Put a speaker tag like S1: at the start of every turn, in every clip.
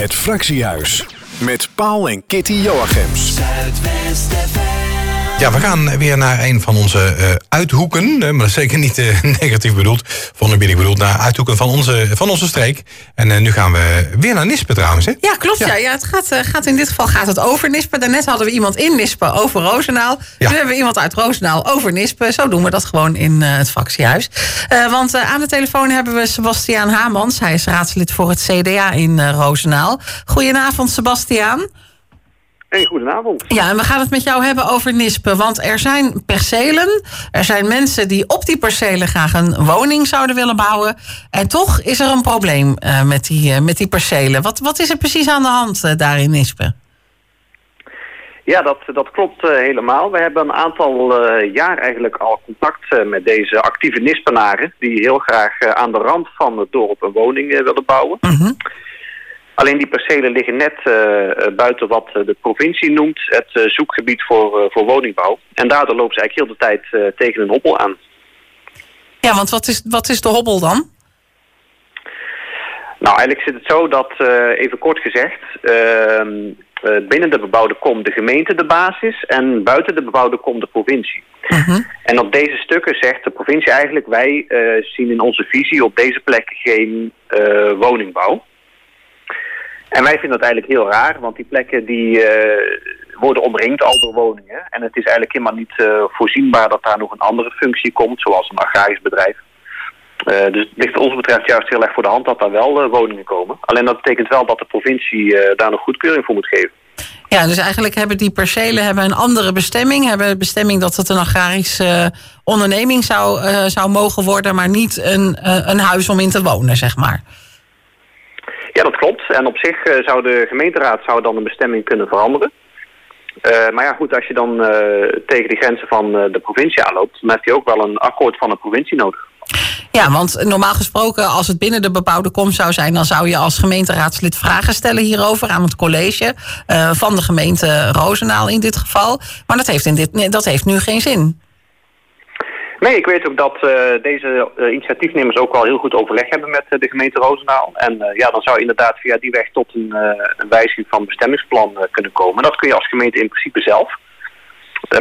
S1: Het Fractiehuis met Paul en Kitty Joachims.
S2: Ja, we gaan weer naar een van onze uh, uithoeken. Maar dat is zeker niet uh, negatief bedoeld. Van de bedoeld naar uithoeken van onze, van onze streek. En nu gaan we weer naar Nispen trouwens. Hè?
S3: Ja, klopt. Ja. ja. ja het gaat, gaat in dit geval gaat het over Nispen. Daarnet hadden we iemand in Nispen over Roosendaal. Ja. Nu hebben we iemand uit Roosendaal over Nispen. Zo doen we dat gewoon in het fractiehuis. want aan de telefoon hebben we Sebastiaan Hamans. Hij is raadslid voor het CDA in Roosendaal. Goedenavond, Sebastiaan.
S4: Hey, goedenavond.
S3: Ja, en we gaan het met jou hebben over Nispen. Want er zijn percelen, er zijn mensen die op die percelen graag een woning zouden willen bouwen. En toch is er een probleem uh, met, die, uh, met die percelen. Wat, wat is er precies aan de hand uh, daar in Nispen?
S4: Ja, dat, dat klopt helemaal. We hebben een aantal jaar eigenlijk al contact met deze actieve Nispenaren... die heel graag aan de rand van het dorp een woning willen bouwen. -huh. Alleen die percelen liggen net uh, buiten wat de provincie noemt het zoekgebied voor, voor woningbouw. En daardoor lopen ze eigenlijk heel de tijd tegen een hobbel aan.
S3: Ja, want wat is, wat is de hobbel dan?
S4: Nou, eigenlijk zit het zo dat, even kort gezegd, ehm, binnen de bebouwde kom de gemeente de basis en buiten de bebouwde kom de provincie. -huh. En op deze stukken zegt de provincie eigenlijk, wij zien in onze visie op deze plekken geen woningbouw. En wij vinden dat eigenlijk heel raar, want die plekken die uh, worden omringd al door woningen. En het is eigenlijk helemaal niet uh, voorzienbaar dat daar nog een andere functie komt, zoals een agrarisch bedrijf. Uh, dus het ligt ons betreft juist heel erg voor de hand dat daar wel woningen komen. Alleen dat betekent wel dat de provincie daar nog goedkeuring voor moet geven.
S3: Ja, dus eigenlijk hebben die percelen hebben een andere bestemming. Hebben de bestemming dat het een agrarische onderneming zou, zou mogen worden, maar niet een, een huis om in te wonen, zeg maar.
S4: Ja, dat klopt. En op zich uh, zou de gemeenteraad zou dan een bestemming kunnen veranderen. Uh, maar ja, goed, als je dan uh, tegen de grenzen van de provincie aanloopt... dan heb je ook wel een akkoord van de provincie nodig.
S3: Ja, want normaal gesproken, als het binnen de bebouwde kom zou zijn... dan zou je als gemeenteraadslid vragen stellen hierover aan het college... van de gemeente Roosendaal in dit geval. Maar dat heeft, in dit, dat heeft nu geen zin.
S4: Nee, ik weet ook dat uh, deze uh, initiatiefnemers ook wel heel goed overleg hebben met uh, de gemeente Roosendaal. En ja, dan zou inderdaad via die weg tot een, een wijziging van bestemmingsplan kunnen komen. Dat kun je als gemeente in principe zelf.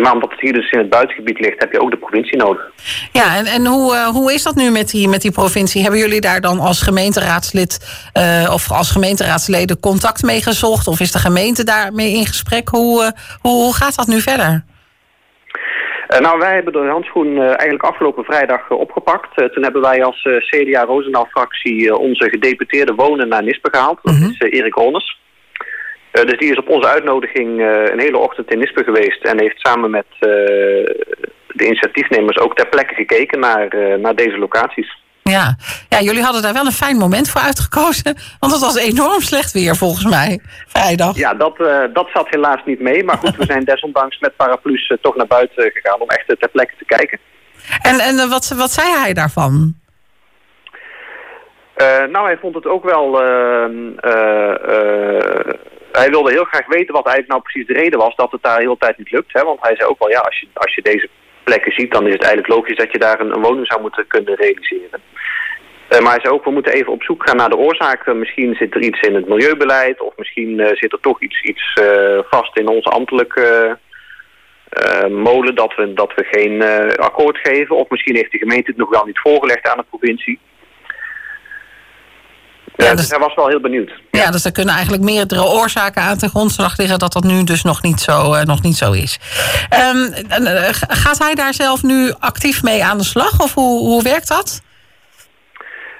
S4: maar omdat het hier dus in het buitengebied ligt, heb je ook de provincie nodig.
S3: Ja, en, en hoe, hoe is dat nu met die, met die provincie? Hebben jullie daar dan als gemeenteraadslid of als gemeenteraadsleden contact mee gezocht? Of is de gemeente daarmee in gesprek? Hoe, hoe gaat dat nu verder?
S4: Uh, nou, wij hebben de handschoen uh, eigenlijk afgelopen vrijdag uh, opgepakt. toen hebben wij als CDA Roosendaal-fractie onze gedeputeerde wonen naar Nispen gehaald. Dat -huh. is Erik Ronnes. dus die is op onze uitnodiging een hele ochtend in Nispen geweest... en heeft samen met de initiatiefnemers ook ter plekke gekeken naar, naar deze locaties.
S3: Ja. ja, jullie hadden daar wel een fijn moment voor uitgekozen. Want het was enorm slecht weer volgens mij, vrijdag.
S4: Ja, dat, uh, dat zat helaas niet mee. Maar goed, we zijn desondanks met paraplu's uh, toch naar buiten gegaan om echt ter plekke te kijken.
S3: En, en wat, wat zei hij daarvan?
S4: Uh, nou, hij vond het ook wel... hij wilde heel graag weten wat eigenlijk nou precies de reden was dat het daar de hele tijd niet lukt. Hè? Want hij zei ook wel, ja, als je, als je deze plekken ziet, dan is het eigenlijk logisch dat je daar een, woning zou moeten kunnen realiseren. Uh, maar hij zei ook, we moeten even op zoek gaan naar de oorzaken. Misschien zit er iets in het milieubeleid of misschien uh, zit er toch iets, iets vast in onze ambtelijke molen dat we, dat we geen akkoord geven. Of misschien heeft de gemeente het nog wel niet voorgelegd aan de provincie. Ja, dus, dus hij was wel heel benieuwd.
S3: Ja, ja, dus er kunnen eigenlijk meerdere oorzaken aan ten grondslag liggen dat dat nu dus nog niet zo, uh, nog niet zo is. Um, gaat hij daar zelf nu actief mee aan de slag of hoe, hoe werkt dat?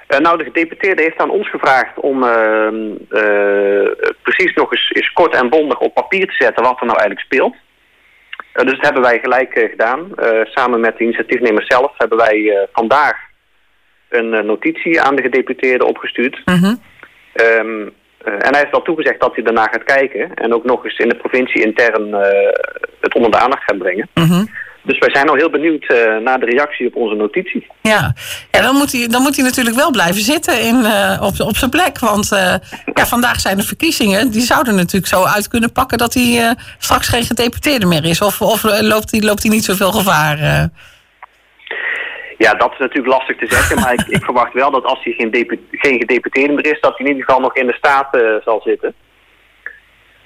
S4: Uh, nou, de gedeputeerde heeft aan ons gevraagd om uh, precies nog eens, eens, kort en bondig op papier te zetten wat er nou eigenlijk speelt. dus dat hebben wij gelijk gedaan. samen met de initiatiefnemers zelf hebben wij vandaag een uh, notitie aan de gedeputeerde opgestuurd. Uh -huh. um, uh, en hij heeft wel toegezegd dat hij daarna gaat kijken. En ook nog eens in de provincie intern het onder de aandacht gaat brengen. -huh. Dus wij zijn al heel benieuwd naar de reactie op onze notitie.
S3: Ja, ja dan, moet hij, dan moet hij natuurlijk wel blijven zitten in, op, op zijn plek. Want ja, vandaag zijn de verkiezingen. Die zouden natuurlijk zo uit kunnen pakken dat hij straks geen gedeputeerde meer is. Of, of loopt hij loopt hij niet zoveel gevaar?
S4: Ja, dat is natuurlijk lastig te zeggen. Maar ik, ik verwacht wel dat als hij geen, geen gedeputeerde meer is... dat hij in ieder geval nog in de Staten zal zitten.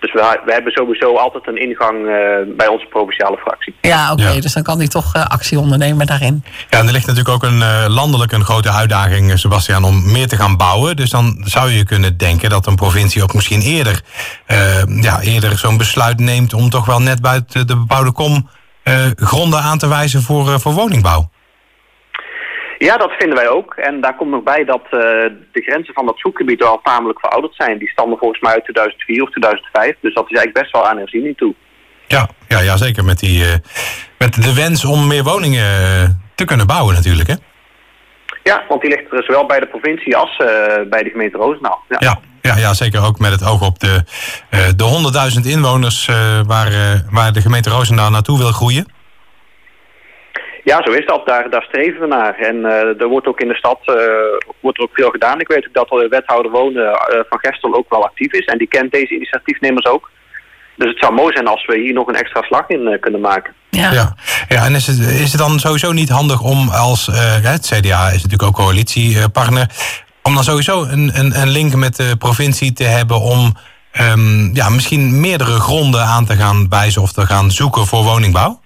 S4: Dus we, we hebben sowieso altijd een ingang eh, bij onze provinciale fractie.
S3: Ja, oké.
S2: Ja.
S3: Dus dan kan hij toch eh, actie ondernemen daarin.
S2: Ja, en er ligt natuurlijk ook een eh, landelijk een grote uitdaging, eh, Sebastian, om meer te gaan bouwen. Dus dan zou je kunnen denken dat een provincie ook misschien eerder, eh, ja, eerder zo'n besluit neemt om toch wel net buiten de bebouwde kom eh, gronden aan te wijzen voor, eh, voor woningbouw.
S4: Ja, dat vinden wij ook. En daar komt nog bij dat eh, de grenzen van dat zoekgebied al tamelijk verouderd zijn. Die stammen volgens mij uit 2004 of 2005. Dus dat is eigenlijk best wel aan herziening toe.
S2: Ja, ja, ja zeker met, die, eh, met de wens om meer woningen eh, te kunnen bouwen natuurlijk. Hè?
S4: Ja, want die ligt er zowel bij de provincie als bij de gemeente Roosendaal. Ja.
S2: Ja, ja, ja, zeker ook met het oog op de, de 100.000 inwoners waar, waar de gemeente Roosendaal naartoe wil groeien.
S4: Ja, zo is dat. Daar, daar streven we naar. En eh, er wordt ook in de stad eh, wordt er ook veel gedaan. Ik weet ook dat de wethouder wonen eh, van Gestel ook wel actief is. En die kent deze initiatiefnemers ook. Dus het zou mooi zijn als we hier nog een extra slag in eh, kunnen maken.
S3: Ja.
S2: Ja, ja en is het, is het dan sowieso niet handig om als, eh, het CDA is natuurlijk ook coalitiepartner, om dan sowieso een, een, een link met de provincie te hebben om ehm, ja, misschien meerdere gronden aan te gaan wijzen of te gaan zoeken voor woningbouw?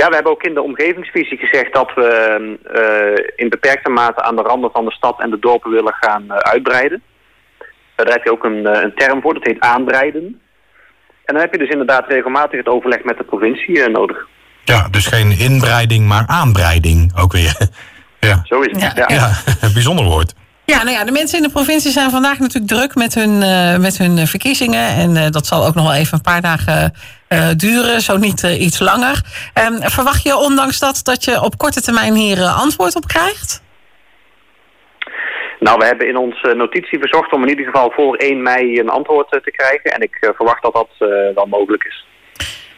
S4: Ja, we hebben ook in de omgevingsvisie gezegd dat we eh, in beperkte mate aan de randen van de stad en de dorpen willen gaan eh, uitbreiden. Daar heb je ook een, eh, een term voor, dat heet aanbreiden. En dan heb je dus inderdaad regelmatig het overleg met de provincie eh, nodig.
S2: Ja, dus geen inbreiding, maar aanbreiding ook weer. ja.
S4: Zo is het.
S3: Ja,
S4: Ja,
S2: ja, een bijzonder woord.
S3: Ja, nou ja, de mensen in de provincie zijn vandaag natuurlijk druk met hun, eh, met hun eh, verkiezingen. En eh, dat zal ook nog wel even een paar dagen duren, zo niet iets langer. Ehm, verwacht je ondanks dat dat je op korte termijn hier antwoord op krijgt?
S4: Nou, we hebben in onze notitie verzocht om in ieder geval voor 1 mei een antwoord te krijgen. En ik verwacht dat dat wel mogelijk is.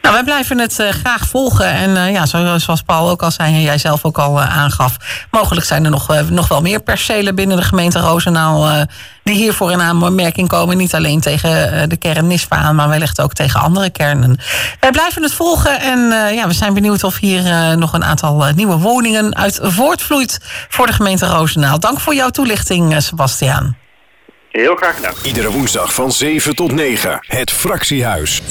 S3: Nou, wij blijven het eh, graag volgen. En eh, ja, zo- zoals Paul ook al zei en jij zelf ook al eh, aangaf... mogelijk zijn er nog, nog wel meer percelen binnen de gemeente Roosendaal... eh, die hiervoor in aanmerking komen. Niet alleen tegen de kern NISPA aan, maar wellicht ook tegen andere kernen. Wij blijven het volgen en eh, ja, we zijn benieuwd of hier eh, nog een aantal nieuwe woningen uit voortvloeit... voor de gemeente Roosendaal. Dank voor jouw toelichting, Sebastiaan.
S4: Heel graag gedaan.
S1: Iedere woensdag van 7 tot 9. Het Fractiehuis.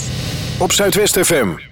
S1: Op Zuidwest FM.